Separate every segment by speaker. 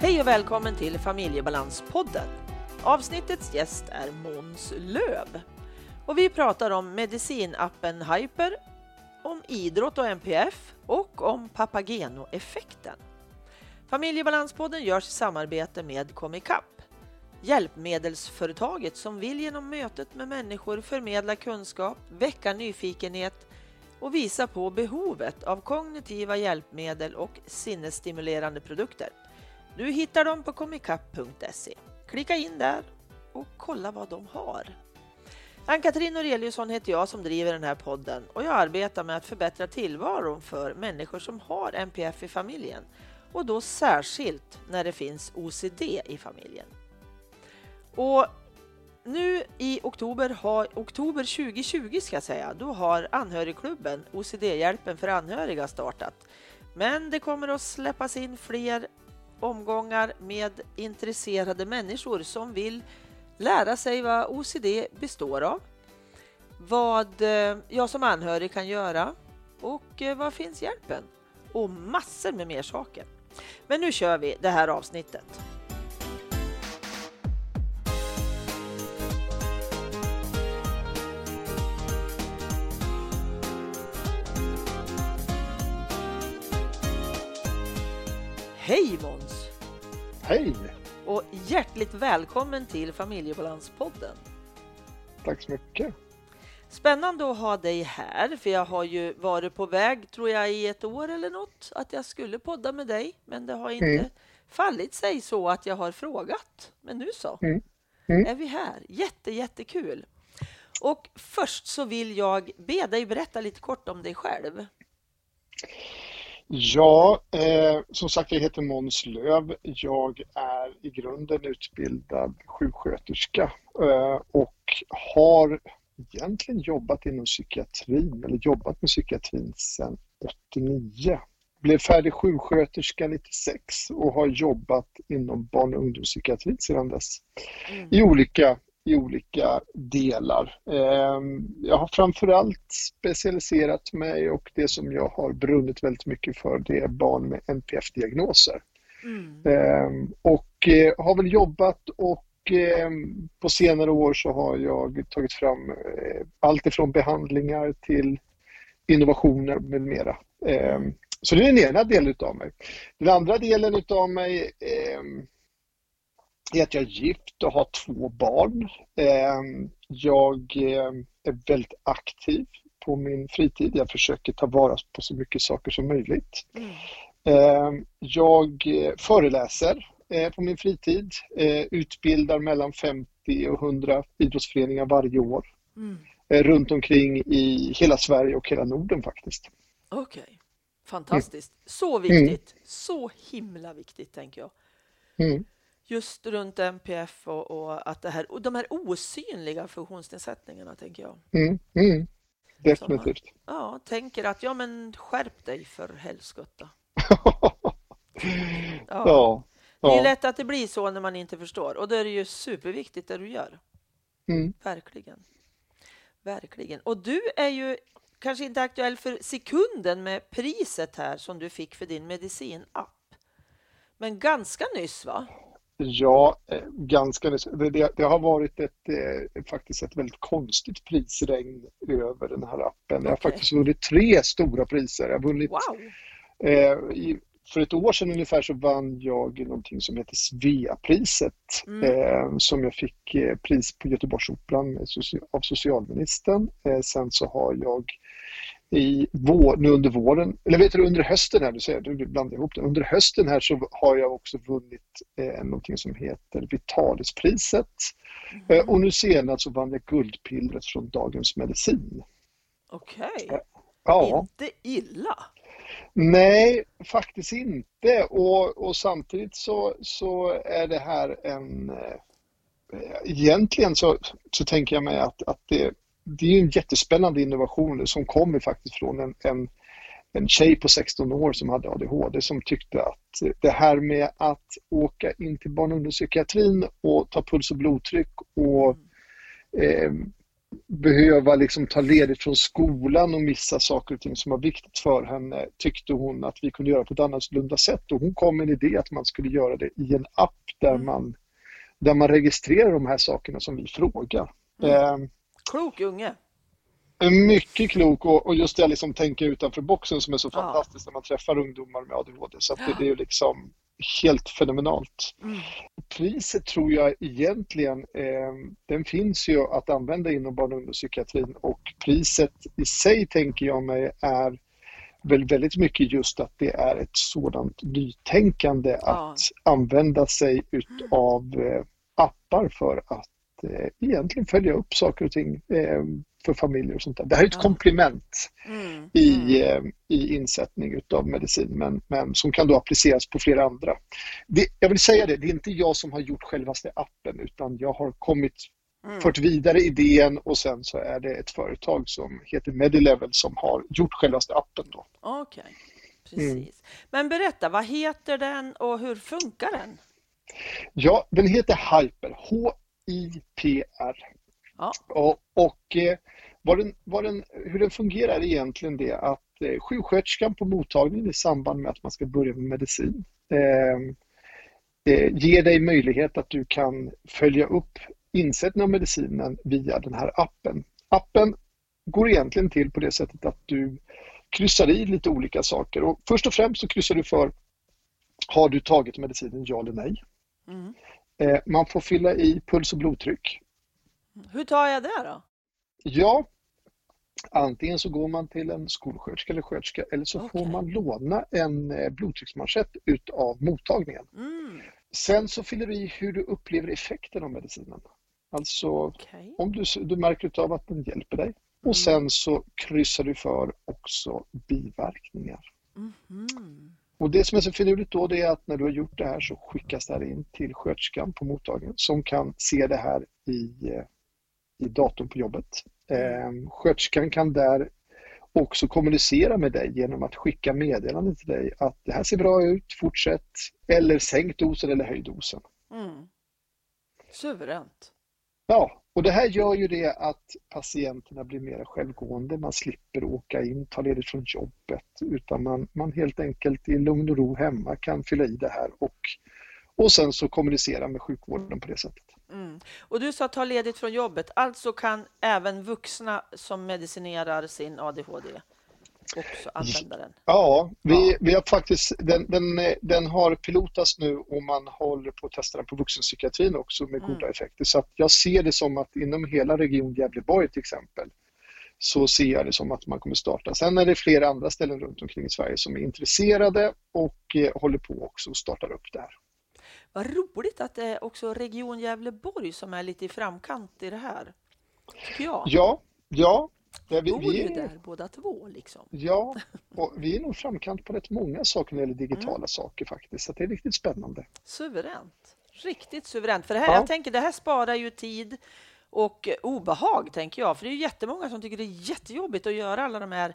Speaker 1: Hej och välkommen till Familjebalanspodden. Avsnittets gäst är Måns Löv. Och vi pratar om medicinappen Hyper, om idrott och NPF och om Papageno-effekten. Familjebalanspodden görs i samarbete med Comicap, hjälpmedelsföretaget som vill genom mötet med människor förmedla kunskap, väcka nyfikenhet och visa på behovet av kognitiva hjälpmedel och sinnesstimulerande produkter. Du hittar dem på comicap.se. Klicka in där och kolla vad de har. Ann-Katrin Noreliusson heter jag som driver den här podden och jag arbetar med att förbättra tillvaron för människor som har NPF i familjen och då särskilt när det finns OCD i familjen. Och nu i oktober, har, oktober 2020 ska jag säga, då har anhörigklubben OCD-hjälpen för anhöriga startat. Men det kommer att släppas in fler omgångar med intresserade människor som vill lära sig vad OCD består av, vad eh, jag som anhörig kan göra och eh, var finns hjälpen? Och massor med mer saker. Men nu kör vi det här avsnittet. Hej Måns!
Speaker 2: Hej!
Speaker 1: Och hjärtligt välkommen till Familjebalanspodden.
Speaker 2: Tack så mycket.
Speaker 1: Spännande att ha dig här, för jag har ju varit på väg, tror jag, i ett år eller något, att jag skulle podda med dig, men det har inte mm. fallit sig så att jag har frågat. Men nu så mm. Mm. är vi här. Jätte, jättekul. Och först så vill jag be dig berätta lite kort om dig själv.
Speaker 2: Ja, eh, som sagt jag heter Måns Löv. Jag är i grunden utbildad sjuksköterska eh, och har egentligen jobbat inom psykiatrin, eller jobbat med psykiatrin sedan 89. Blev färdig sjuksköterska 96 och har jobbat inom barn och ungdomspsykiatrin sedan dess. Mm. I olika i olika delar. Ehm, jag har framförallt specialiserat mig och det som jag har brunnit väldigt mycket för det är barn med NPF-diagnoser. Mm. Ehm, och eh, har väl jobbat och ehm, på senare år så har jag tagit fram eh, allt ifrån behandlingar till innovationer med mera. Så det är den ena delen utav mig. Den andra delen utav mig är att jag är gift och har två barn. Ehm, jag eh, är väldigt aktiv på min fritid. Jag försöker ta vara på så mycket saker som möjligt. Mm. Ehm, jag eh, föreläser eh, på min fritid, utbildar mellan 50 och 100 idrottsföreningar varje år. Mm. Runt omkring i hela Sverige och hela Norden faktiskt.
Speaker 1: Okej, okay. fantastiskt. Mm. Så viktigt, mm. så himla viktigt tänker jag. Just runt MPF och, och, att det här, och de här osynliga funktionsnedsättningarna, tänker jag.
Speaker 2: Mm, mm, definitivt.
Speaker 1: Man, ja, tänker att ja, men skärp dig för helskotta. ja. ja. Det är lätt att det blir så när man inte förstår och då är det ju superviktigt det du gör. Mm. Verkligen. Verkligen. Och du är ju kanske inte aktuell för sekunden med priset här som du fick för din medicinapp. Men ganska nyss va?
Speaker 2: Ja, eh, ganska det, det har varit ett, eh, faktiskt ett väldigt konstigt prisregn över den här appen. Jag har faktiskt vunnit tre stora priser. Jag vunnit, wow. eh, i, för ett år sedan ungefär så vann jag någonting som heter Sveapriset mm. eh, som jag fick eh, pris på Göteborgsoperan av socialministern. Sen så har jag i vår, nu under våren, eller vet du under hösten här, du säger du blandar ihop det. Under hösten här så har jag också vunnit eh, någonting som heter Vitalispriset. Mm. Eh, och nu senast så vann jag Guldpillret från Dagens Medicin.
Speaker 1: Okej, okay. ja. inte illa.
Speaker 2: Nej, faktiskt inte. Och, och samtidigt så, så är det här en... Eh, egentligen så, så tänker jag mig att, att det det är en jättespännande innovation som kommer faktiskt från en, en, en tjej på 16 år som hade ADHD som tyckte att det här med att åka in till barn och ungdomspsykiatrin och ta puls och blodtryck och eh, behöva liksom ta ledigt från skolan och missa saker och ting som var viktigt för henne tyckte hon att vi kunde göra på ett annorlunda sätt och hon kom med en idé att man skulle göra det i en app där, mm. man, där man registrerar de här sakerna som vi frågar. Mm.
Speaker 1: Eh, Klok unge!
Speaker 2: Mycket klok och, och just det att liksom tänka utanför boxen som är så ja. fantastiskt när man träffar ungdomar med ADHD. Så det, det, är liksom helt fenomenalt. Mm. Priset tror jag egentligen, eh, den finns ju att använda inom barn och ungdomspsykiatrin och priset i sig tänker jag mig är väl väldigt mycket just att det är ett sådant nytänkande ja. att använda sig utav eh, appar för att egentligen följa upp saker och ting eh, för familjer och sånt där. Det här är ett ja. komplement mm. i, mm. Eh, i insättning av medicin men, men som kan då appliceras på flera andra. Det, jag vill säga det, det är inte jag som har gjort självaste appen utan jag har kommit Mm. fört vidare idén och sen så är det ett företag som heter Medilevel som har gjort självaste appen.
Speaker 1: Okej, okay. precis. Mm. Men berätta, vad heter den och hur funkar den?
Speaker 2: Ja, den heter Hyper, H-I-P-R. Ja. Och, och eh, vad den, vad den, hur den fungerar är egentligen det att eh, sjuksköterskan på mottagningen i samband med att man ska börja med medicin eh, eh, ger dig möjlighet att du kan följa upp insättning av medicinen via den här appen. Appen går egentligen till på det sättet att du kryssar i lite olika saker och först och främst så kryssar du för har du tagit medicinen ja eller nej? Mm. Eh, man får fylla i puls och blodtryck.
Speaker 1: Hur tar jag det då?
Speaker 2: Ja, antingen så går man till en skolsköterska eller sköterska eller så okay. får man låna en eh, blodtrycksmanschett utav mottagningen. Mm. Sen så fyller du i hur du upplever effekten av medicinen. Alltså okay. om du, du märker av att den hjälper dig. Och mm. sen så kryssar du för också biverkningar. Mm. Och det som är så finurligt då det är att när du har gjort det här så skickas det här in till sköterskan på mottagningen som kan se det här i eh, i datorn på jobbet. Eh, sköterskan kan där också kommunicera med dig genom att skicka meddelande till dig att det här ser bra ut, fortsätt, eller sänk dosen eller höj dosen. Mm.
Speaker 1: Suveränt.
Speaker 2: Ja, och det här gör ju det att patienterna blir mer självgående. Man slipper åka in, ta ledigt från jobbet, utan man, man helt enkelt i lugn och ro hemma kan fylla i det här och, och sen så kommunicera med sjukvården på det sättet.
Speaker 1: Mm. Och du sa ta ledigt från jobbet, alltså kan även vuxna som medicinerar sin ADHD också använda den?
Speaker 2: Ja, vi, vi har faktiskt, den, den, den har pilotats nu och man håller på att testa den på vuxenpsykiatrin också med mm. goda effekter. Så att jag ser det som att inom hela region Gävleborg till exempel så ser jag det som att man kommer starta. Sen är det flera andra ställen runt omkring i Sverige som är intresserade och eh, håller på också och startar upp det här.
Speaker 1: Vad roligt att det är också Region Gävleborg som är lite i framkant i det här. Tycker jag.
Speaker 2: Ja, ja. Ja
Speaker 1: vi, Bor vi är där båda två liksom.
Speaker 2: Ja, och vi är nog framkant på rätt många saker när det gäller digitala mm. saker faktiskt. Så det är riktigt spännande.
Speaker 1: Suveränt. Riktigt suveränt. För det här, ja. jag tänker, det här sparar ju tid och obehag, tänker jag. För det är ju jättemånga som tycker det är jättejobbigt att göra alla de här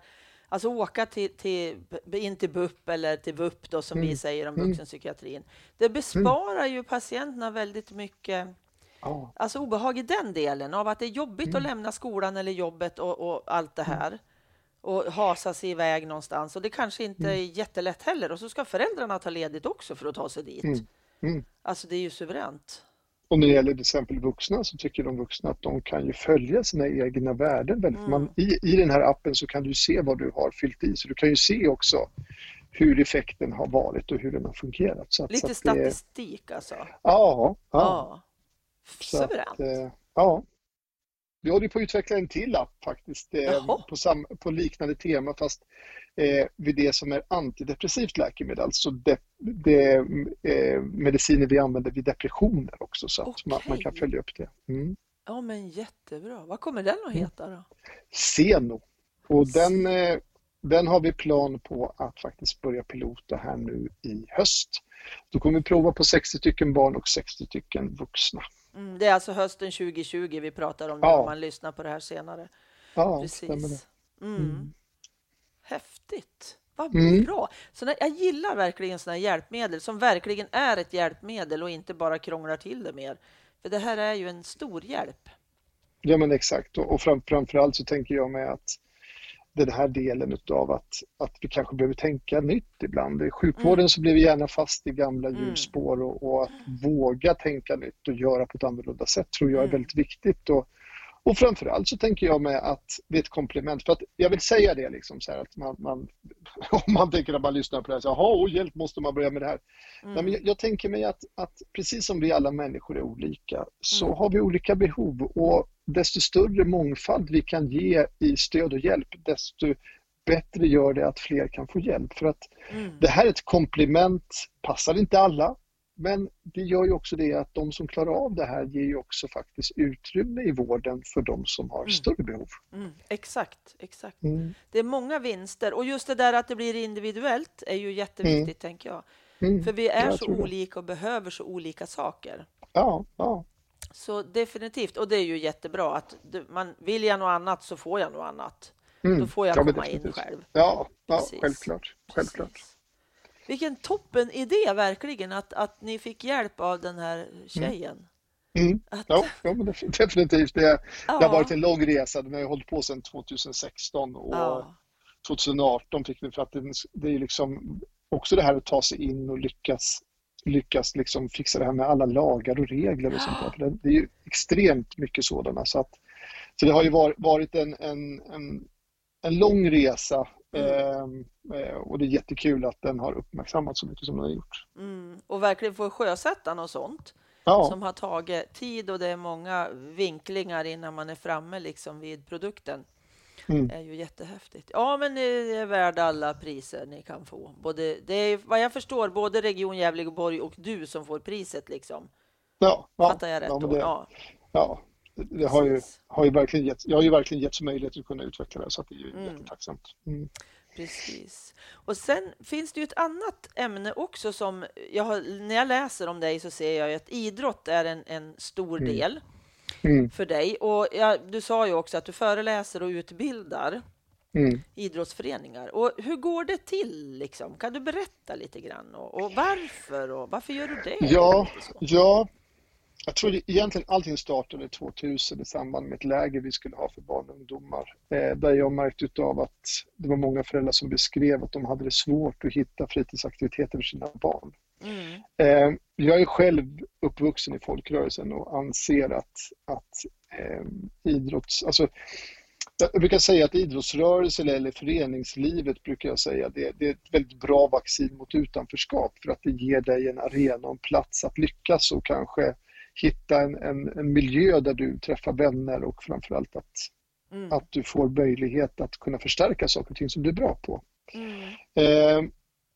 Speaker 1: Alltså åka till, till, in till BUP eller till VUP då, som mm. vi säger om mm. vuxenpsykiatrin. Det besparar mm. ju patienterna väldigt mycket oh. alltså obehag i den delen av att det är jobbigt mm. att lämna skolan eller jobbet och, och allt det här och hasa sig iväg någonstans. Och det kanske inte mm. är jättelätt heller. Och så ska föräldrarna ta ledigt också för att ta sig dit. Mm. Mm. Alltså det är ju suveränt.
Speaker 2: Och när det gäller till exempel vuxna så tycker de vuxna att de kan ju följa sina egna värden. Väldigt. Mm. Man, i, I den här appen så kan du se vad du har fyllt i, så du kan ju se också hur effekten har varit och hur den har fungerat. Så
Speaker 1: att, Lite så statistik det, alltså? Ja.
Speaker 2: ja.
Speaker 1: ja. Suveränt.
Speaker 2: Eh, ja. Vi håller på att utveckla en till app faktiskt eh, på, sam, på liknande tema fast eh, vid det som är antidepressivt läkemedel, alltså de, de, eh, mediciner vi använder vid depressioner också så att okay. man, man, kan följa upp det. Mm.
Speaker 1: Ja men jättebra. Vad kommer den att mm. heta då?
Speaker 2: Seno. Och den, eh, den har vi plan på att faktiskt börja pilota här nu i höst. Då kommer vi prova på 60 stycken barn och 60 stycken vuxna.
Speaker 1: Mm, det är alltså hösten 2020 vi pratar om ja. om man lyssnar på det här senare.
Speaker 2: Ja, Precis.
Speaker 1: Mm. Mm. Häftigt. Vad mm. bra. Så jag gillar verkligen sådana hjälpmedel som verkligen är ett hjälpmedel och inte bara krånglar till det mer. För det här är ju en stor hjälp.
Speaker 2: ja men exakt och, och fram, framförallt så tänker jag med att den här delen utav att, att vi kanske behöver tänka nytt ibland. I sjukvården mm. så blir vi gärna fast i gamla mm. hjulspår och, och, att våga tänka nytt och göra på ett annorlunda sätt tror jag är mm. väldigt viktigt. Och, och framförallt så tänker jag med att det är ett komplement. För att jag vill säga det liksom så här att man, man om man tänker att man lyssnar på det här, så jaha, oh, hjälp, måste man börja med det här? Mm. Nej, men jag, jag, tänker mig att, att precis som vi alla människor är olika så mm. har vi olika behov och desto större mångfald vi kan ge i stöd och hjälp, desto bättre gör det att fler kan få hjälp. För att mm. det här är ett komplement, passar inte alla, men det gör ju också det att de som klarar av det här ger ju också faktiskt utrymme i vården för de som har mm. större behov.
Speaker 1: Mm. Exakt, exakt. Mm. Det är många vinster och just det där att det blir individuellt är ju jätteviktigt mm. tänker jag. Mm. För vi är jag så olika och behöver så olika saker.
Speaker 2: Ja, ja.
Speaker 1: Så definitivt, och det är ju jättebra att man vill jag något annat så får jag något annat. Mm. Då får jag ja, komma in själv.
Speaker 2: Ja, ja självklart. självklart.
Speaker 1: Vilken toppen idé verkligen att, att ni fick hjälp av den här tjejen.
Speaker 2: Mm. mm. Att... Ja, ja men definitivt. Det, ja. det har varit en lång resa. Den har hållit på sedan 2016 och ja. 2018 fick vi för att det, det är liksom också det här att ta sig in och lyckas lyckas liksom fixa det här med alla lagar och regler och sånt där. Det är ju extremt mycket sådana. Så, att, så det har ju varit en, en, en, en lång resa mm. eh, och det är jättekul att den har uppmärksammats så mycket som den har gjort.
Speaker 1: Mm. Och verkligen få sjösätta något sånt ja. som har tagit tid och det är många vinklingar innan man är framme liksom vid produkten. Mm. är ju jättehäftigt. Ja, men ni är värda alla priser ni kan få. Både, det är vad jag förstår både Region Gävleborg och du som får priset liksom.
Speaker 2: Ja, ja
Speaker 1: Fattar jag rätt
Speaker 2: ja? Det, ja. ja, det har ju, har ju verkligen gett, jag har ju verkligen getts möjlighet att kunna utveckla det så det är ju mm. jättetacksamt. Mm.
Speaker 1: Precis. Och sen finns det ju ett annat ämne också som jag har, när jag läser om dig så ser jag att idrott är en, en stor mm. del mm. för dig. Och ja, du sa ju också att du föreläser och utbildar mm. idrottsföreningar. Och hur går det till? Liksom? Kan du berätta lite grann? Och, och varför? Och varför gör du det?
Speaker 2: Ja, ja, jag tror egentligen allting startade 2000 i samband med ett läger vi skulle ha för barn och ungdomar. Eh, där jag märkte av att det var många föräldrar som beskrev att de hade det svårt att hitta fritidsaktiviteter för sina barn. Mm. Eh, jag är själv uppvuxen i folkrörelsen och anser att, att eh, idrotts... Alltså, jag brukar säga att idrottsrörelsen eller föreningslivet brukar jag säga, det, det, är ett väldigt bra vaccin mot utanförskap för att det ger dig en arena och en plats att lyckas och kanske hitta en, en, en miljö där du träffar vänner och framförallt att, mm. att du får möjlighet att kunna förstärka saker och ting som du är bra på. Mm. Eh,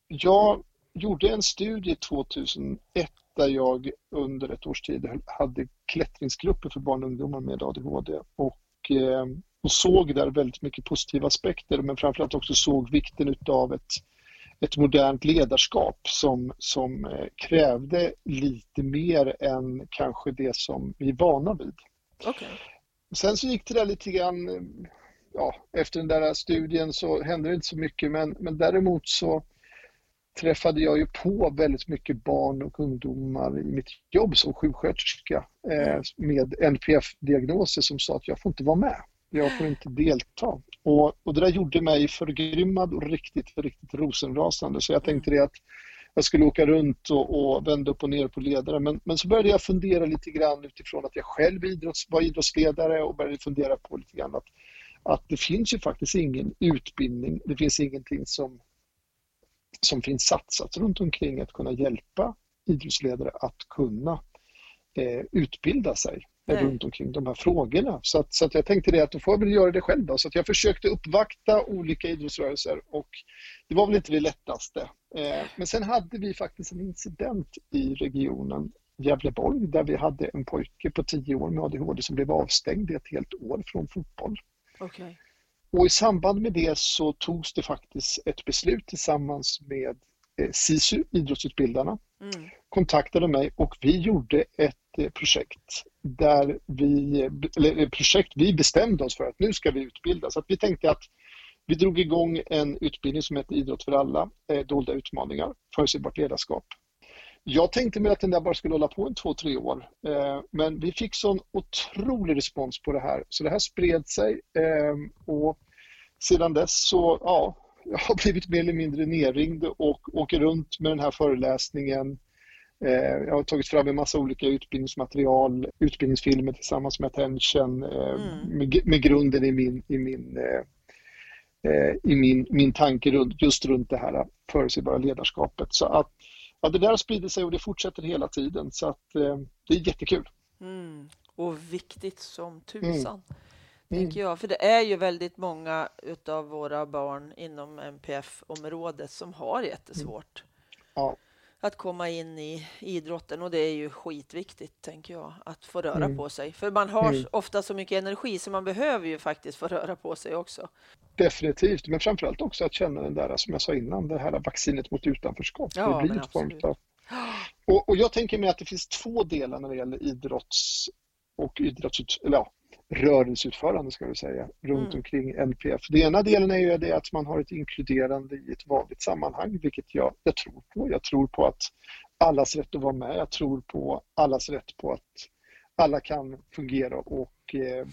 Speaker 2: jag gjorde en studie 2001 där jag under ett års tid hade klättringsgrupper för barn och ungdomar med ADHD och, eh, och såg där väldigt mycket positiva aspekter men framförallt också såg vikten utav ett, ett modernt ledarskap som, som eh, krävde lite mer än kanske det som vi är vana vid.
Speaker 1: Okay.
Speaker 2: Sen så gick det där lite grann, ja, efter den där studien så hände det inte så mycket men, men däremot så träffade jag ju på väldigt mycket barn och ungdomar i mitt jobb som sjuksköterska eh, med NPF-diagnoser som sa att jag får inte vara med. Jag får inte delta. Och, och det där gjorde mig förgrymmad och riktigt, riktigt rosenrasande. Så jag tänkte det att jag skulle åka runt och, och vända upp och ner på ledare. Men, men så började jag fundera lite grann utifrån att jag själv idrotts, var idrottsledare och började fundera på lite grann att, att det finns ju faktiskt ingen utbildning, det finns ingenting som som finns satsat runt omkring att kunna hjälpa idrottsledare att kunna eh, utbilda sig Nej. runt omkring de här frågorna. Så, att, så att jag tänkte det att då får jag väl göra det själv. Då. Så att jag försökte uppvakta olika idrottsrörelser och det var väl inte det lättaste. Eh, men sen hade vi faktiskt en incident i regionen Gävleborg där vi hade en pojke på 10 år med ADHD som blev avstängd i ett helt år från fotboll.
Speaker 1: Okay.
Speaker 2: Och i samband med det så togs det faktiskt ett beslut tillsammans med eh, SISU, idrottsutbildarna, mm. kontaktade mig och vi gjorde ett eh, projekt där vi, eller ett projekt vi bestämde oss för att nu ska vi utbilda. Så att vi tänkte att vi drog igång en utbildning som heter Idrott för alla, eh, dolda utmaningar, förutsägbart ledarskap. Jag tänkte mig att den där bara skulle hålla på en två, tre år. Eh, men vi fick sån otrolig respons på det här, så det här spred sig. Eh, och sedan dess så, ja, jag har blivit mer eller mindre nerringd och åker runt med den här föreläsningen. Eh, jag har tagit fram en massa olika utbildningsmaterial, utbildningsfilmer tillsammans med Attention eh, mm. med, med, grunden i min, i min i min, min tanke runt, just runt det här förutsägbara ledarskapet. Så att ja, det där har spridit sig och det fortsätter hela tiden så att det är jättekul.
Speaker 1: Mm. Och viktigt som tusan. Mm tänker jag. För det är ju väldigt många av våra barn inom MPF-området som har jättesvårt
Speaker 2: ja.
Speaker 1: att komma in i idrotten och det är ju skitviktigt, tänker jag, att få röra mm. på sig. För man har mm. ofta så mycket energi så man behöver ju faktiskt få röra på sig också.
Speaker 2: Definitivt, men framförallt också att känna den där, som jag sa innan, det här vaccinet mot utanförskap. Ja, det blir ett form av... och, och jag tänker mig att det finns två delar när det gäller idrotts och idrotts, eller ja, rörelseutförande ska vi säga, runt mm. omkring NPF. Det ena delen är ju det att man har ett inkluderande i ett vanligt sammanhang, vilket jag, jag tror på. Jag tror på att allas rätt att vara med. Jag tror på allas rätt på att alla kan fungera och eh,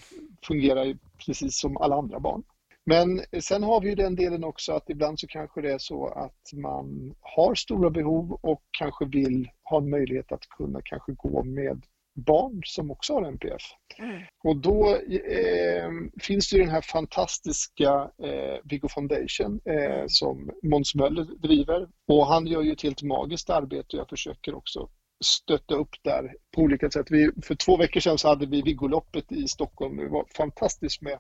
Speaker 2: fungera precis som alla andra barn. Men sen har vi ju den delen också att ibland så kanske det är så att man har stora behov och kanske vill ha en möjlighet att kunna kanske gå med barn som också har NPF. Mm. Och då eh, finns det den här fantastiska eh, Viggo Foundation eh, mm. som Måns Möller driver och han gör ju ett helt magiskt arbete och jag försöker också stötta upp där på olika sätt. Vi, för två veckor sedan så hade vi Viggoloppet i Stockholm. Det var fantastiskt med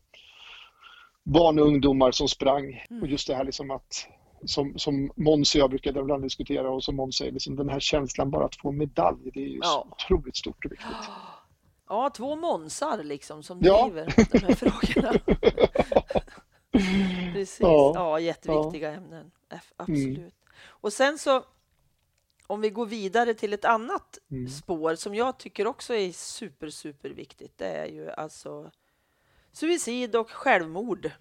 Speaker 2: barn och ungdomar som sprang mm. och just det här liksom att som, som Måns och jag brukar ibland diskutera och som Måns säger, liksom, den här känslan bara att få medalj, det är ju ja. otroligt stort och viktigt.
Speaker 1: Ja, två Månsar liksom som driver ja. de här frågorna. Precis, ja, ja jätteviktiga ja. ämnen, absolut. Mm. Och sen så om vi går vidare till ett annat mm. spår som jag tycker också är super, super viktigt. Det är ju alltså suicid och självmord.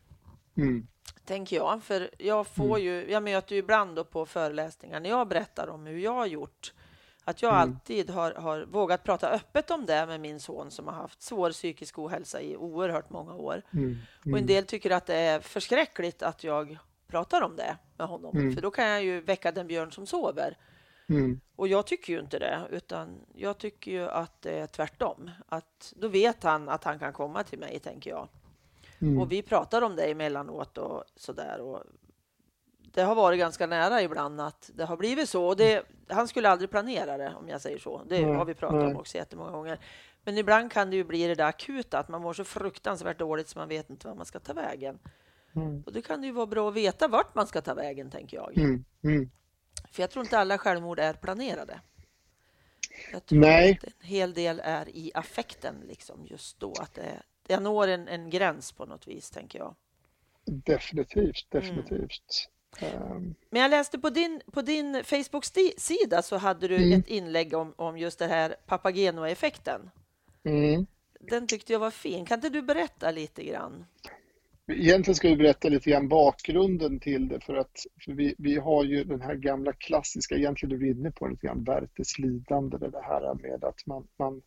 Speaker 2: Mm
Speaker 1: tänker jag. För jag får mm. ju, jag möter ju ibland då på föreläsningar när jag berättar om hur jag har gjort, att jag mm. alltid har, har, vågat prata öppet om det med min son som har haft svår psykisk ohälsa i oerhört många år. Mm. Och en mm. del tycker att det är förskräckligt att jag pratar om det med honom, mm. för då kan jag ju väcka den björn som sover.
Speaker 2: Mm.
Speaker 1: Och jag tycker ju inte det, utan jag tycker ju att det är tvärtom. Att då vet han att han kan komma till mig, tänker jag. Mm. Och vi pratar om det emellanåt och sådär. Och det har varit ganska nära ibland att det har blivit så. Och det, han skulle aldrig planera det, om jag säger så. Det mm. har vi pratat om också jättemånga gånger. Men ibland kan det ju bli det där akuta, att man mår så fruktansvärt dåligt så man vet inte var man ska ta vägen. Mm. Och då kan det ju vara bra att veta vart man ska ta vägen, tänker jag.
Speaker 2: Mm. Mm.
Speaker 1: För jag tror inte alla självmord är planerade. Jag tror
Speaker 2: Nej.
Speaker 1: att en hel del är i affekten, liksom, just då. Att det, jag når en, en gräns på något vis, tänker jag.
Speaker 2: Definitivt, definitivt. Mm.
Speaker 1: Men jag läste på din, på din Facebook-sida så hade du mm. ett inlägg om, om just det här Papageno-effekten.
Speaker 2: Mm.
Speaker 1: Den tyckte jag var fin. Kan inte du berätta lite grann?
Speaker 2: Egentligen ska vi berätta lite grann bakgrunden till det för att för vi, vi har ju den här gamla klassiska, egentligen du är inne på lite grann, Werthers lidande, det här med att man, man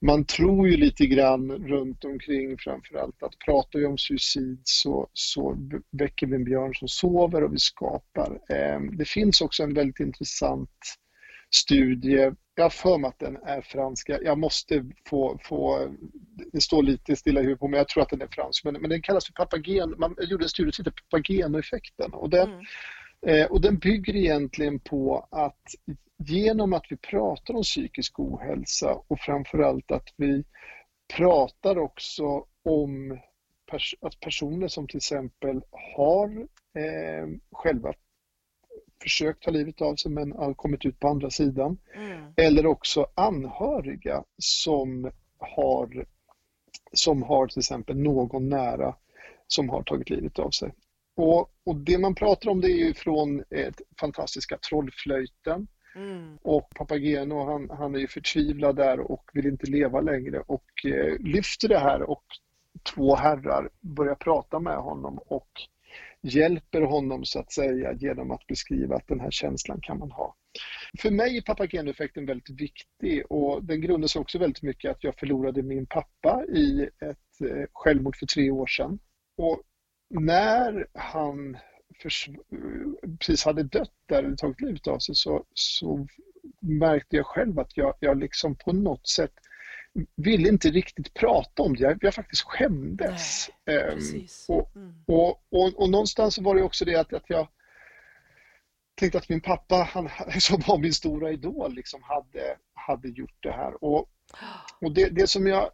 Speaker 2: man tror ju lite grann runt omkring framförallt att pratar vi om suicid så, så väcker vi en björn som sover och vi skapar. Ehm, det finns också en väldigt intressant studie, jag har för mig att den är franska, jag måste få, få det står lite stilla i huvudet på mig, jag tror att den är fransk, men, men den kallas för papagen, man gjorde en studie som heter papagenoeffekten och den, mm. eh, och den bygger egentligen på att genom att vi pratar om psykisk ohälsa och framförallt att vi pratar också om pers att personer som till exempel har eh, själva försökt ta livet av sig men har kommit ut på andra sidan. Mm. Eller också anhöriga som har, som har till exempel någon nära som har tagit livet av sig. Och, och det man pratar om det är ju från ett fantastiska Trollflöjten
Speaker 1: Mm.
Speaker 2: Och Papageno han, han är ju förtvivlad där och vill inte leva längre och eh, lyfter det här och två herrar börjar prata med honom och hjälper honom så att säga genom att beskriva att den här känslan kan man ha. För mig är papagenoeffekten väldigt viktig och den grundar sig också väldigt mycket att jag förlorade min pappa i ett eh, självmord för tre år sedan. Och när han precis hade dött där, eller tagit livet av sig, så, så märkte jag själv att jag, jag liksom på något sätt ville inte riktigt prata om det. Jag, jag faktiskt skämdes. Nej, um, och, mm. och, och, och, någonstans var det också det att, att jag tänkte att min pappa, han, som var min stora idol, liksom hade, hade gjort det här. Och, och det, det som jag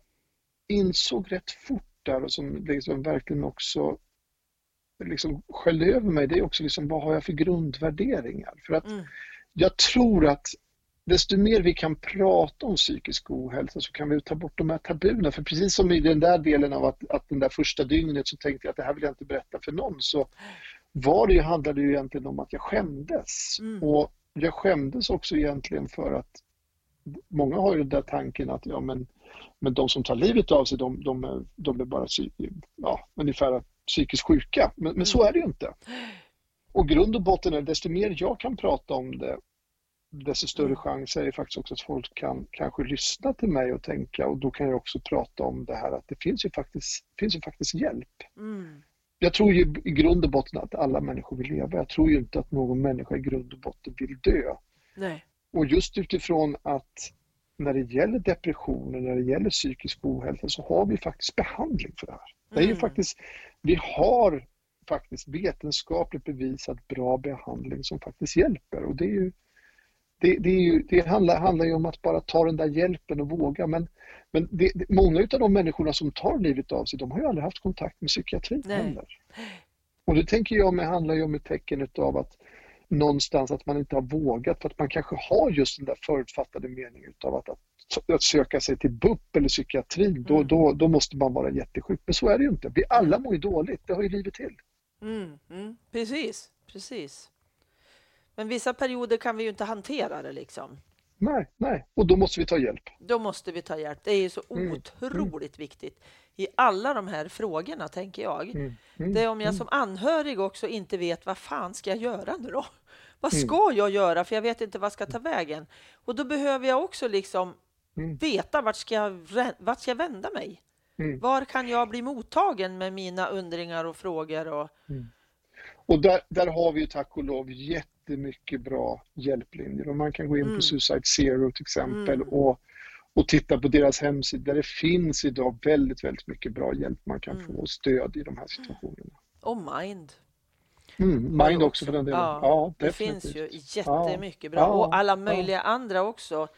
Speaker 2: insåg rätt fort där och som liksom verkligen också liksom sköljde över mig, det är också liksom, vad har jag för grundvärderingar? För att mm. jag tror att desto mer vi kan prata om psykisk ohälsa så kan vi ta bort de här tabuna. För precis som i den där delen av att, att den där första dygnet så tänkte jag att det här vill jag inte berätta för någon så var det ju, handlade ju egentligen om att jag skämdes. Mm. Och jag skämdes också egentligen för att många har ju den där tanken att ja men, men de som tar livet av sig de, de, är, de är bara ja, ungefär psykiskt sjuka. Men, men så mm. är det ju inte. Och grund och botten är desto mer jag kan prata om det desto större mm. chans är det faktiskt också att folk kan kanske lyssna till mig och tänka och då kan jag också prata om det här att det finns ju faktiskt, finns ju faktiskt hjälp. Mm. Jag tror ju i grund och botten att alla människor vill leva. Jag tror ju inte att någon människa i grund och botten vill dö.
Speaker 1: Nej.
Speaker 2: Och just utifrån att när det gäller depressioner, när det gäller psykisk ohälsa så har vi faktiskt behandling för det här. Det är ju mm. faktiskt, vi har faktiskt vetenskapligt bevisat bra behandling som faktiskt hjälper och det är ju det, det, ju, det handlar, handlar, ju om att bara ta den där hjälpen och våga. Men, men det, många av de människorna som tar livet av sig, de har ju aldrig haft kontakt med psykiatrin heller. Och det tänker jag mig handlar ju om ett tecken av att någonstans att man inte har vågat för att man kanske har just den där förutfattade meningen utav att, att, att söka sig till BUP eller psykiatrin, då, mm. då, då måste man vara jättesjuk. Men så är det ju inte. Vi alla mår ju dåligt, det har ju livet till.
Speaker 1: Mm, mm. Precis, precis. Men vissa perioder kan vi ju inte hantera det liksom.
Speaker 2: Nej, nej, och då måste vi ta hjälp.
Speaker 1: Då måste vi ta hjälp. Det är ju så mm. otroligt mm. viktigt i alla de här frågorna, tänker jag. Mm. Mm. Det är om jag mm. som anhörig också inte vet vad fan ska jag göra nu då? Vad mm. ska jag göra? För jag vet inte vad ska ta vägen. Och då behöver jag också liksom veta vart ska jag, vart ska jag vända mig? Var kan jag bli mottagen med mina undringar och frågor? Och,
Speaker 2: och där, där har vi ju tack och lov jätte jättemycket bra hjälplinjer och man kan gå in mm. på Suicide Zero till exempel mm. och, och titta på deras hemsida där det finns idag väldigt, väldigt mycket bra hjälp man kan mm. få stöd i de här situationerna.
Speaker 1: Och Mind.
Speaker 2: Mm, mind också för den delen. Ja,
Speaker 1: ja det finns ju jättemycket bra. Ja, och alla möjliga andra också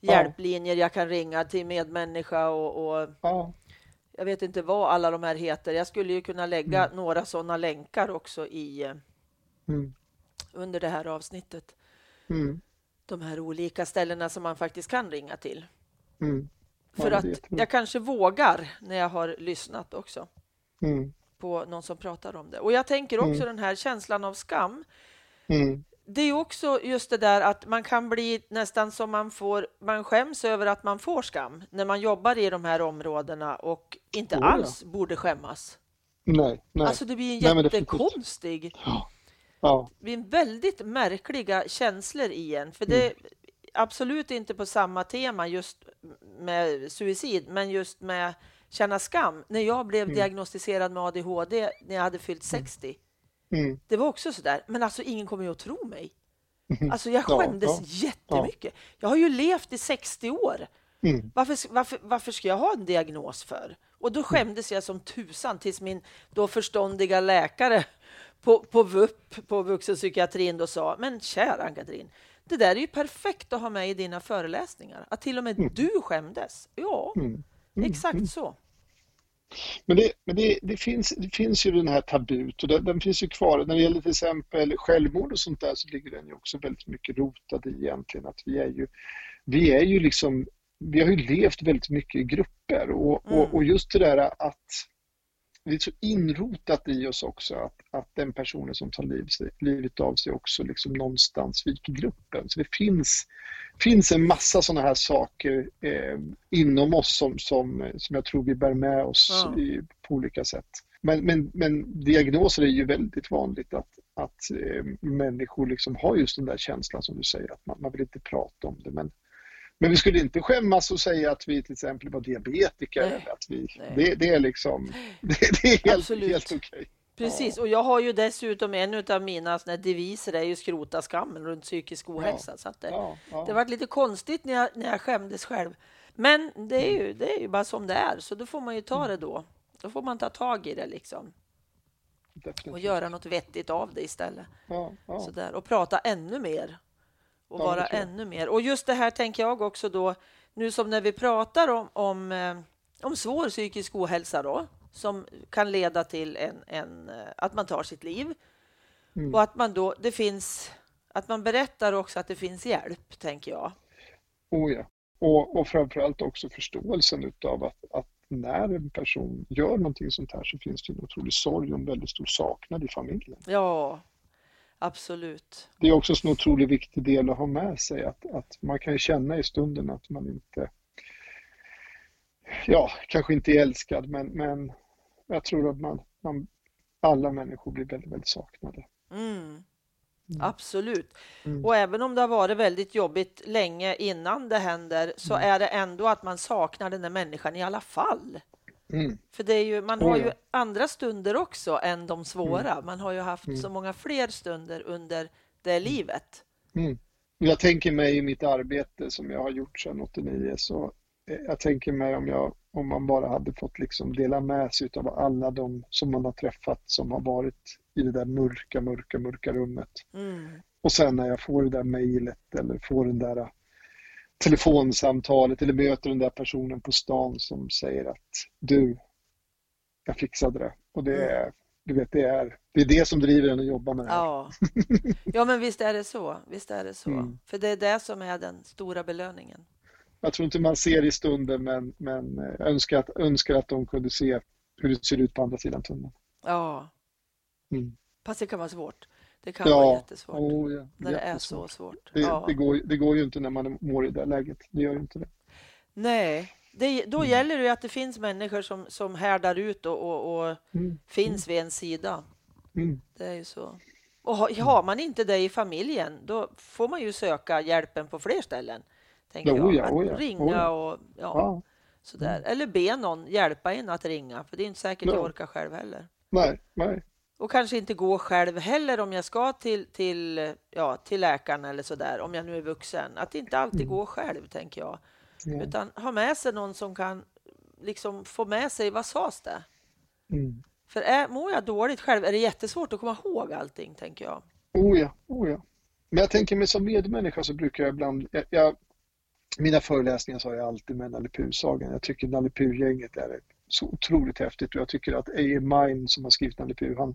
Speaker 1: hjälplinjer jag kan ringa till medmänniska och, och jag vet inte vad alla de här heter. Jag skulle ju kunna lägga mm. några sådana länkar också i, mm under det här avsnittet. Mm. De här olika ställena som man faktiskt kan ringa till. Mm. För att jag kanske vågar när jag har lyssnat också mm. på någon som pratar om det. Och jag tänker också mm. den här känslan av skam. Mm. Det är också just det där att man kan bli nästan som man får, man skäms över att man får skam när man jobbar i de här områdena och inte oh, alls ja. borde skämmas.
Speaker 2: Nej, nej.
Speaker 1: Alltså det blir en jättekonstig... Ja. Ja. Det är väldigt märkliga känslor i en, för det är mm. absolut inte på samma tema just med suicid, men just med känna skam. När jag blev mm. diagnostiserad med ADHD när jag hade fyllt 60, mm. mm. det var också så där. Men alltså, ingen kommer ju att tro mig. Mm. Alltså, jag skämdes ja, ja. jättemycket. Jag har ju levt i 60 år. Mm. Varför, varför, varför ska jag ha en diagnos för? Och då skämdes jag som tusan tills min då förståndiga läkare på, på VUP, på vuxenpsykiatrin, då sa men kära Ann-Katrin, det där är ju perfekt att ha med i dina föreläsningar. Att till och med mm. du skämdes. Ja, mm. Mm. exakt mm. så.
Speaker 2: Men, det, men det, det, finns, det finns ju den här tabut och den, den, finns ju kvar. När det gäller till exempel självmord och sånt där så ligger den ju också väldigt mycket rotad i egentligen att vi är ju, vi är ju liksom, vi har ju levt väldigt mycket i grupper och, och, mm. och just det där att det är så inrotat i oss också att, att den personen som tar liv, livet av sig också liksom någonstans viker gruppen. Så det finns, finns en massa sådana här saker eh, inom oss som, som, som jag tror vi bär med oss ja. i, på olika sätt. Men, men, men diagnoser är ju väldigt vanligt att, att eh, människor liksom har just den där känslan som du säger, att man, man vill inte prata om det. Men, men vi skulle inte skämmas och säga att vi till exempel var diabetiker.
Speaker 1: Nej.
Speaker 2: Att vi, det, det är liksom, det, det är helt, helt okej.
Speaker 1: Precis, och jag har ju dessutom en av mina såna deviser är ju skrota skammen runt psykisk ohälsa. Så att det,
Speaker 2: Ja, ja.
Speaker 1: det var lite konstigt när jag, när jag skämdes själv. Men det är, ju, det är ju bara som det är, så då får man ju ta det då. Då får man ta tag i det liksom
Speaker 2: Definitivt.
Speaker 1: och göra något vettigt av det istället.
Speaker 2: Ja, ja.
Speaker 1: Sådär. Och prata ännu mer. Och
Speaker 2: Ja,
Speaker 1: vara ännu mer. Och just det här tänker jag också då, nu som när vi pratar om, om, eh, om svår psykisk ohälsa då, som kan leda till en, en, eh, att man tar sitt liv.
Speaker 2: Mm.
Speaker 1: Och att man då, det finns, att man berättar också att det finns hjälp, tänker jag.
Speaker 2: Oh ja. Och, och framförallt också förståelsen utav att, att när en person gör någonting sånt här så finns det en otrolig sorg och en väldigt stor saknad i familjen.
Speaker 1: Ja, absolut.
Speaker 2: Det är också en otroligt viktig del att ha med sig att, att man kan känna i stunden att man inte, ja, kanske inte är älskad men, men jag tror att man, man, alla människor blir väldigt, väldigt saknade.
Speaker 1: Mm. Absolut.
Speaker 2: Mm.
Speaker 1: Och även om det har varit väldigt jobbigt länge innan det händer så
Speaker 2: Mm.
Speaker 1: är det ändå att man saknar den där människan i alla fall.
Speaker 2: Mm.
Speaker 1: För det är ju, man har ju andra stunder också än de svåra. Man har ju haft
Speaker 2: Mm.
Speaker 1: så många fler stunder under det livet.
Speaker 2: Mm. Jag tänker mig i mitt arbete som jag har gjort sedan 89 så eh, jag tänker mig om, jag, om man bara hade fått liksom dela med sig av alla de som man har träffat som har varit i det där mörka, mörka, mörka rummet.
Speaker 1: Mm.
Speaker 2: Och sen när jag får det där mejlet eller får den där telefonsamtalet eller möter den där personen på stan som säger att du, jag fixade det. Och det är, du vet, det är, det är det som driver en att jobba med det här.
Speaker 1: Ja. ja, men visst är det så. Visst är det så.
Speaker 2: Mm.
Speaker 1: För det är det som är den stora belöningen.
Speaker 2: Jag tror inte man ser i stunden men, men eh, önskar att, önskar att de kunde se hur det ser ut på andra sidan tunneln.
Speaker 1: Ja,
Speaker 2: Mm.
Speaker 1: fast det kan vara svårt. Det kan vara
Speaker 2: Ja,
Speaker 1: jättesvårt
Speaker 2: oh, ja.
Speaker 1: när det är så svårt.
Speaker 2: Det,
Speaker 1: ja.
Speaker 2: det, går, det går ju inte när man mår i det läget. Det gör ju inte det.
Speaker 1: Nej, det, då
Speaker 2: Mm.
Speaker 1: gäller det att det finns människor som, som härdar ut och, och, och
Speaker 2: Mm.
Speaker 1: finns vid en sida.
Speaker 2: Mm.
Speaker 1: Det är ju så. Och har, har man inte det i familjen, då får man ju söka hjälpen på fler ställen. Tänker
Speaker 2: Oh
Speaker 1: jag.
Speaker 2: ja,
Speaker 1: att
Speaker 2: oh ja,
Speaker 1: ringa
Speaker 2: ja.
Speaker 1: och ja,
Speaker 2: Ja.
Speaker 1: sådär. Eller be någon hjälpa en att ringa, för det är inte säkert
Speaker 2: Ja.
Speaker 1: jag orkar själv heller.
Speaker 2: Nej, nej.
Speaker 1: Och kanske inte gå själv heller om jag ska till, till, ja, till läkaren eller sådär, om jag nu är vuxen. Att inte alltid
Speaker 2: Mm.
Speaker 1: gå själv, tänker jag.
Speaker 2: Ja.
Speaker 1: Utan ha med sig någon som kan liksom få med sig vad sades det?
Speaker 2: Mm.
Speaker 1: För är, mår jag dåligt själv är det jättesvårt att komma ihåg allting, tänker jag.
Speaker 2: Oh ja, oh ja. Men jag tänker mig som medmänniska så brukar jag ibland, jag, jag, mina föreläsningar så har jag alltid med Nalle Puh-sagan. Jag tycker Nalle Puh-gänget är så otroligt häftigt och jag tycker att A.A. Mine som har skrivit Nalle Puh, han,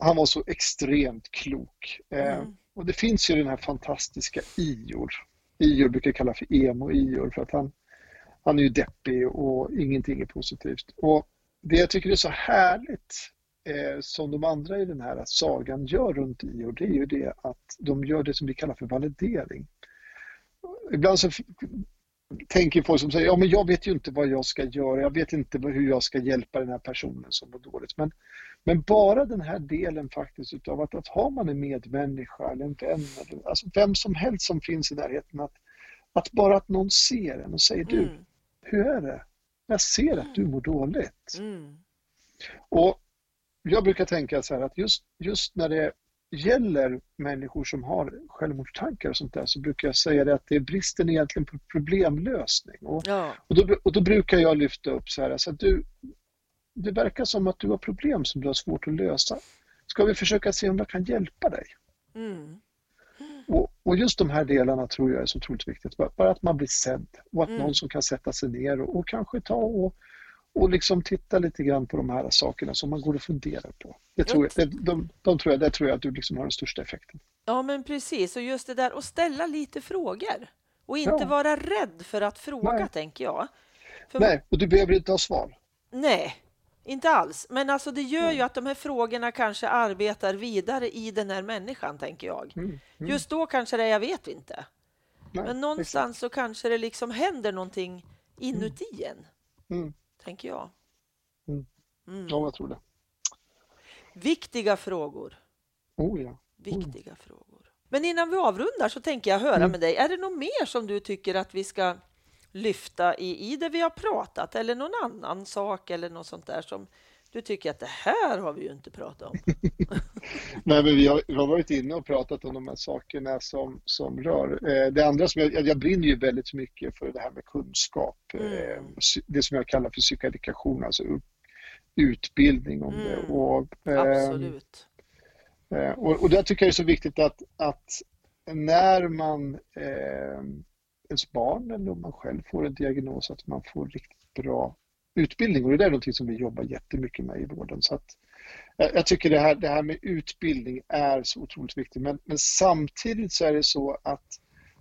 Speaker 2: han var så extremt klok. Eh,
Speaker 1: Mm.
Speaker 2: och det finns ju den här fantastiska Ior. Ior brukar kalla för emo-Ior för att han, han är ju deppig och ingenting är positivt. Och det jag tycker är så härligt eh, som de andra i den här sagan gör runt Ior, det är ju det att de gör det som vi kallar för validering. Ibland så tänker folk som säger, ja men jag vet ju inte vad jag ska göra, jag vet inte hur jag ska hjälpa den här personen som mår dåligt. Men, men bara den här delen faktiskt utav att, att har man en medmänniska eller en vän, eller, alltså vem som helst som finns i närheten, att, att bara att någon ser en och säger, du,
Speaker 1: Mm.
Speaker 2: hur är det? Jag ser att du mår dåligt.
Speaker 1: Mm.
Speaker 2: Och jag brukar tänka så här att just, just när det gäller människor som har självmordstankar och sånt där så brukar jag säga det att det är bristen egentligen på problemlösning. Och,
Speaker 1: Ja.
Speaker 2: och, då, och då brukar jag lyfta upp så här, alltså att du, det verkar som att du har problem som du har svårt att lösa. Ska vi försöka se om jag kan hjälpa dig?
Speaker 1: Mm.
Speaker 2: Och, och just de här delarna tror jag är så otroligt viktigt. Bara, att man blir sedd och att
Speaker 1: Mm.
Speaker 2: någon som kan sätta sig ner och, och kanske ta och, och liksom titta lite grann på de här sakerna som man går och funderar på. Det tror jag, det, de, de tror jag, det tror jag att du liksom har den största effekten.
Speaker 1: ja, men precis. Och just det där att ställa lite frågor. Och inte
Speaker 2: Ja.
Speaker 1: vara rädd för att fråga,
Speaker 2: Nej.
Speaker 1: tänker jag. För
Speaker 2: Nej, och du behöver inte ha svar.
Speaker 1: Nej, inte alls. Men alltså det gör ju att de här frågorna kanske arbetar vidare i den här människan, tänker jag.
Speaker 2: Mm, mm,
Speaker 1: Just då kanske det är, jag vet inte.
Speaker 2: nej,
Speaker 1: Men någonstans så kanske det liksom händer någonting inuti en,
Speaker 2: Mm,
Speaker 1: tänker jag.
Speaker 2: Mm.
Speaker 1: Mm.
Speaker 2: ja, jag tror det.
Speaker 1: Viktiga frågor.
Speaker 2: Oh ja.
Speaker 1: Viktiga frågor. Men innan vi avrundar så tänker jag höra
Speaker 2: Mm.
Speaker 1: med dig, är det något mer som du tycker att vi ska lyfta i, i det vi har pratat eller någon annan sak eller något sånt där som du tycker att det här har vi ju inte pratat om?
Speaker 2: Nej, men vi har, vi har varit inne och pratat om de här sakerna som, som rör. Eh, det andra som jag, jag brinner ju väldigt mycket för det här med kunskap.
Speaker 1: Mm.
Speaker 2: Eh, det som jag kallar för psykoedukation, alltså upp- utbildning om det.
Speaker 1: Mm.
Speaker 2: Och, eh,
Speaker 1: Absolut.
Speaker 2: Eh, Och, och där tycker jag det är så viktigt att, att när man, eh, ens barn eller om man själv får en diagnos, att man får riktigt bra utbildning. Och det där är någonting som vi jobbar jättemycket med i vården. Så att, jag, jag tycker det här, det här med utbildning är så otroligt viktigt. Men, men samtidigt så är det så att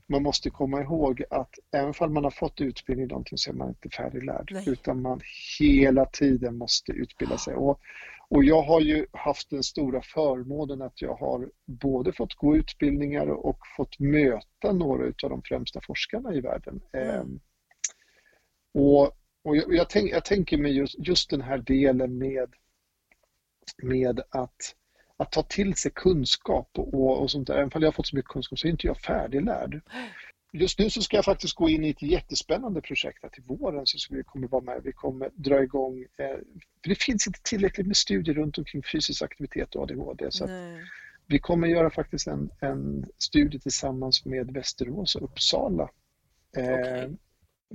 Speaker 2: man måste komma ihåg att även om man har fått utbildning i någonting så är man inte färdiglärd.
Speaker 1: Nej.
Speaker 2: Utan man hela tiden måste utbilda sig. Och, och jag har ju haft den stora förmånen att jag har både fått gå utbildningar och fått möta några av de främsta forskarna i världen.
Speaker 1: Mm.
Speaker 2: Ehm, och och jag, jag, tänk, jag tänker mig just, just den här delen med, med att, att ta till sig kunskap och, och sånt där. Även om jag har fått så mycket kunskap så är inte jag färdiglärd. Just nu så ska jag faktiskt gå in i ett jättespännande projekt här till våren så vi kommer vara med. Vi kommer dra igång, eh, för det finns inte tillräckligt med studier runt omkring fysisk aktivitet och ADHD. Så vi kommer göra faktiskt en, en studie tillsammans med Västerås och Uppsala. Eh,
Speaker 1: Okej.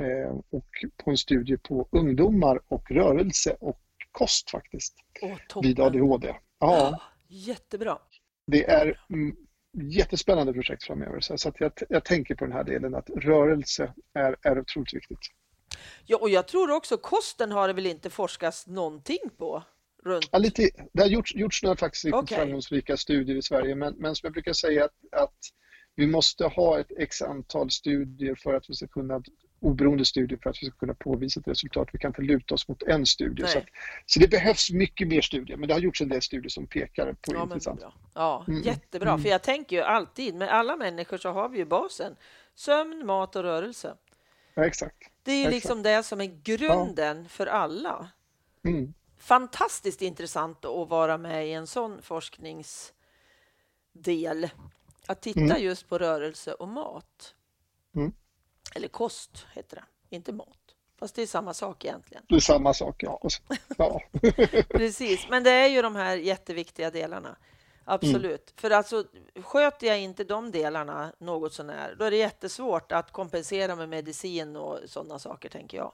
Speaker 2: eh, och på en studie på ungdomar och rörelse och kost faktiskt
Speaker 1: Åh,
Speaker 2: vid. ADHD. Ja,
Speaker 1: Jättebra.
Speaker 2: det är mm, jättespännande projekt framöver. Så att jag, jag tänker på den här delen att rörelse är, är otroligt viktigt.
Speaker 1: Ja, och jag tror också kosten har det väl inte forskats någonting på? Runt.
Speaker 2: Ja, lite, det har gjorts, gjorts några faktiskt
Speaker 1: Okej.
Speaker 2: framgångsrika studier i Sverige men, men som jag brukar säga att, att vi måste ha ett x antal studier för att vi ska kunna oberoende studier för att vi ska kunna påvisa ett resultat. Vi kan inte luta oss mot en studie. Så, att, så det behövs mycket mer studier men det har gjorts en del studier som pekar på
Speaker 1: Ja,
Speaker 2: intressant.
Speaker 1: ja
Speaker 2: Mm.
Speaker 1: jättebra.
Speaker 2: Mm.
Speaker 1: För jag tänker ju alltid, med alla människor så har vi ju basen. Sömn, mat och rörelse.
Speaker 2: Ja, exakt.
Speaker 1: Det är ju
Speaker 2: Exakt.
Speaker 1: liksom det som är grunden för alla.
Speaker 2: Mm.
Speaker 1: Fantastiskt intressant att vara med i en sån forskningsdel. Att titta
Speaker 2: Mm.
Speaker 1: just på rörelse och mat.
Speaker 2: Mm.
Speaker 1: Eller kost heter det, inte mat. Fast det är samma sak egentligen.
Speaker 2: Det är samma sak. Ja. Ja.
Speaker 1: Precis, men det är ju de här jätteviktiga delarna. Absolut. För alltså, sköter jag inte de delarna något sånär, då är det jättesvårt att kompensera med medicin och sådana saker, tänker jag.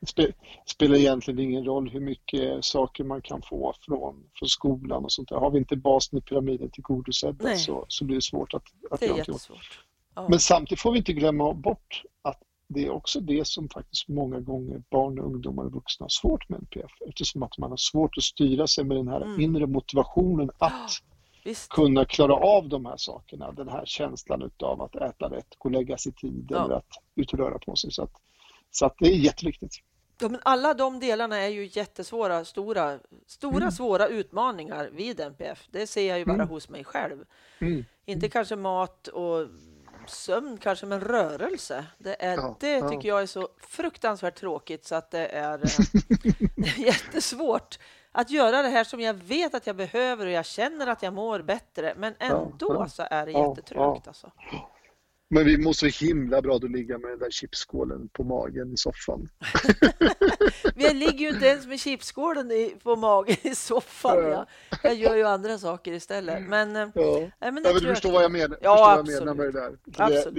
Speaker 2: Det spe- spelar egentligen ingen roll hur mycket saker man kan få från, från skolan och sånt där. Har vi inte basen i pyramiden tillgodosedda
Speaker 1: Nej.
Speaker 2: så, så blir det svårt att, att
Speaker 1: Det är
Speaker 2: göra
Speaker 1: jättesvårt. Ja.
Speaker 2: Men samtidigt får vi inte glömma bort att det är också det som faktiskt många gånger barn, och ungdomar och vuxna har svårt med NPF eftersom att man har svårt att styra sig med den här
Speaker 1: Mm.
Speaker 2: inre motivationen att
Speaker 1: Visst.
Speaker 2: kunna klara av de här sakerna. Den här känslan utav att äta rätt, gå och lägga sig i tid
Speaker 1: Ja.
Speaker 2: eller att ut och röra på sig. Så att, så att det är jätteviktigt.
Speaker 1: Ja, men alla de delarna är ju jättesvåra, stora, stora
Speaker 2: Mm.
Speaker 1: svåra utmaningar vid NPF. Det ser jag ju bara
Speaker 2: Mm.
Speaker 1: hos mig själv.
Speaker 2: Mm.
Speaker 1: Inte kanske mat och sömn kanske, men rörelse. Det, är,
Speaker 2: Ja,
Speaker 1: det
Speaker 2: ja.
Speaker 1: tycker jag är så fruktansvärt tråkigt så att det är eh, jättesvårt att göra det här som jag vet att jag behöver och jag känner att jag mår bättre. Men ändå
Speaker 2: ja.
Speaker 1: så är det jättetrögt. Alltså.
Speaker 2: Men vi mår så himla bra att ligga med den där chipsskålen på magen i soffan.
Speaker 1: Jag ligger ju inte ens med chipsskålen på magen i soffan.
Speaker 2: Ja.
Speaker 1: Jag, jag gör ju andra saker istället. Men, eh,
Speaker 2: Ja.
Speaker 1: nej, men
Speaker 2: Ja, du
Speaker 1: jag-
Speaker 2: förstår vad jag menar,
Speaker 1: Ja,
Speaker 2: förstår vad jag
Speaker 1: absolut.
Speaker 2: menar med det där. Det,
Speaker 1: Absolut.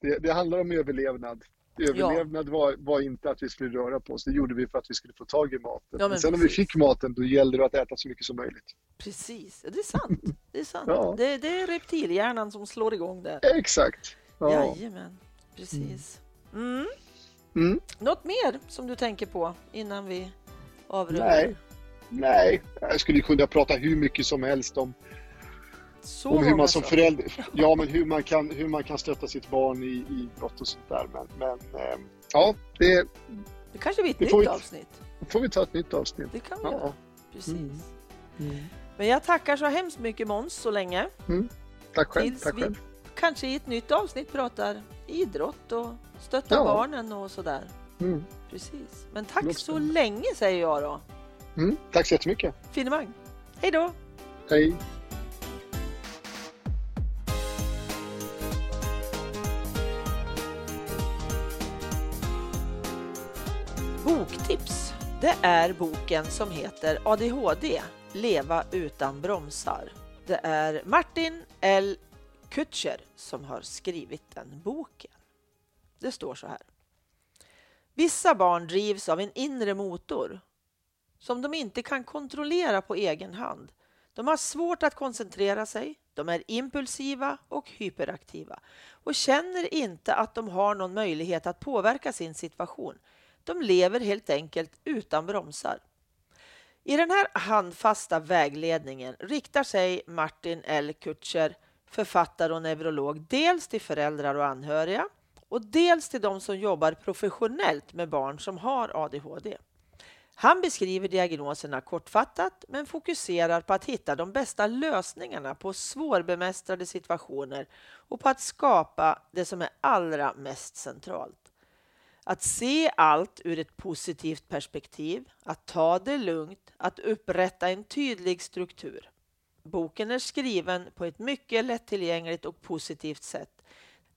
Speaker 2: det, det, det handlar om överlevnad. Överlevnad var, var inte att vi skulle röra på oss, det gjorde vi för att vi skulle få tag i maten.
Speaker 1: Ja, men
Speaker 2: sen när vi fick maten, då gällde det att äta så mycket som möjligt.
Speaker 1: Precis, det är sant. Det är, sant.
Speaker 2: Ja.
Speaker 1: Det, det är reptilhjärnan som slår igång där.
Speaker 2: Exakt. Ja.
Speaker 1: Jajamän, precis. Mm.
Speaker 2: Mm.
Speaker 1: Något mer som du tänker på innan vi avrundar?
Speaker 2: Nej. Nej, jag skulle kunna prata hur mycket som helst om,
Speaker 1: Så
Speaker 2: om hur man som förälder, ja men hur man kan, hur man kan stötta sitt barn i, i idrott och sånt där. Men, men eh, ja, det
Speaker 1: Det kanske blir ett nytt
Speaker 2: vi-
Speaker 1: avsnitt.
Speaker 2: får vi ta ett nytt avsnitt.
Speaker 1: Det kan vi
Speaker 2: Ja.
Speaker 1: göra. Precis.
Speaker 2: Mm. Mm.
Speaker 1: Men jag tackar så hemskt mycket Måns så länge.
Speaker 2: Tack själv.
Speaker 1: Tills
Speaker 2: Tack
Speaker 1: vi
Speaker 2: själv.
Speaker 1: kanske i ett nytt avsnitt pratar idrott och stöttar
Speaker 2: Ja.
Speaker 1: barnen och sådär.
Speaker 2: Mm.
Speaker 1: Precis. Men tack så länge säger jag då.
Speaker 2: Mm. Tack så jättemycket.
Speaker 1: Finemang. Hej då!
Speaker 2: Hej.
Speaker 1: Det är boken som heter ADHD, leva utan bromsar. Det är Martin L. Kutcher som har skrivit den boken. Det står så här. Vissa barn drivs av en inre motor som de inte kan kontrollera på egen hand. De har svårt att koncentrera sig, de är impulsiva och hyperaktiva och känner inte att de har någon möjlighet att påverka sin situation. De lever helt enkelt utan bromsar. I den här handfasta vägledningen riktar sig Martin L. Kutcher, författare och neurolog, dels till föräldrar och anhöriga och dels till de som jobbar professionellt med barn som har ADHD. Han beskriver diagnoserna kortfattat men fokuserar på att hitta de bästa lösningarna på svårbemästrade situationer och på att skapa det som är allra mest centralt. Att se allt ur ett positivt perspektiv, att ta det lugnt, att upprätta en tydlig struktur. Boken är skriven på ett mycket lättillgängligt och positivt sätt.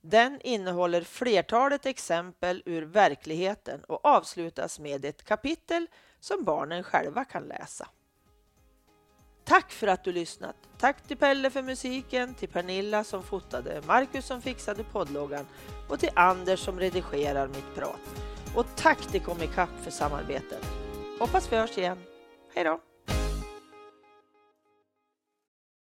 Speaker 1: Den innehåller flertalet exempel ur verkligheten och avslutas med ett kapitel som barnen själva kan läsa. Tack för att du lyssnat! Tack till Pelle för musiken, till Pernilla som fotade, Marcus som fixade poddloggan och till Anders som redigerar mitt prat. Och tack till Comicap för samarbetet. Hoppas vi hörs igen. Hej då!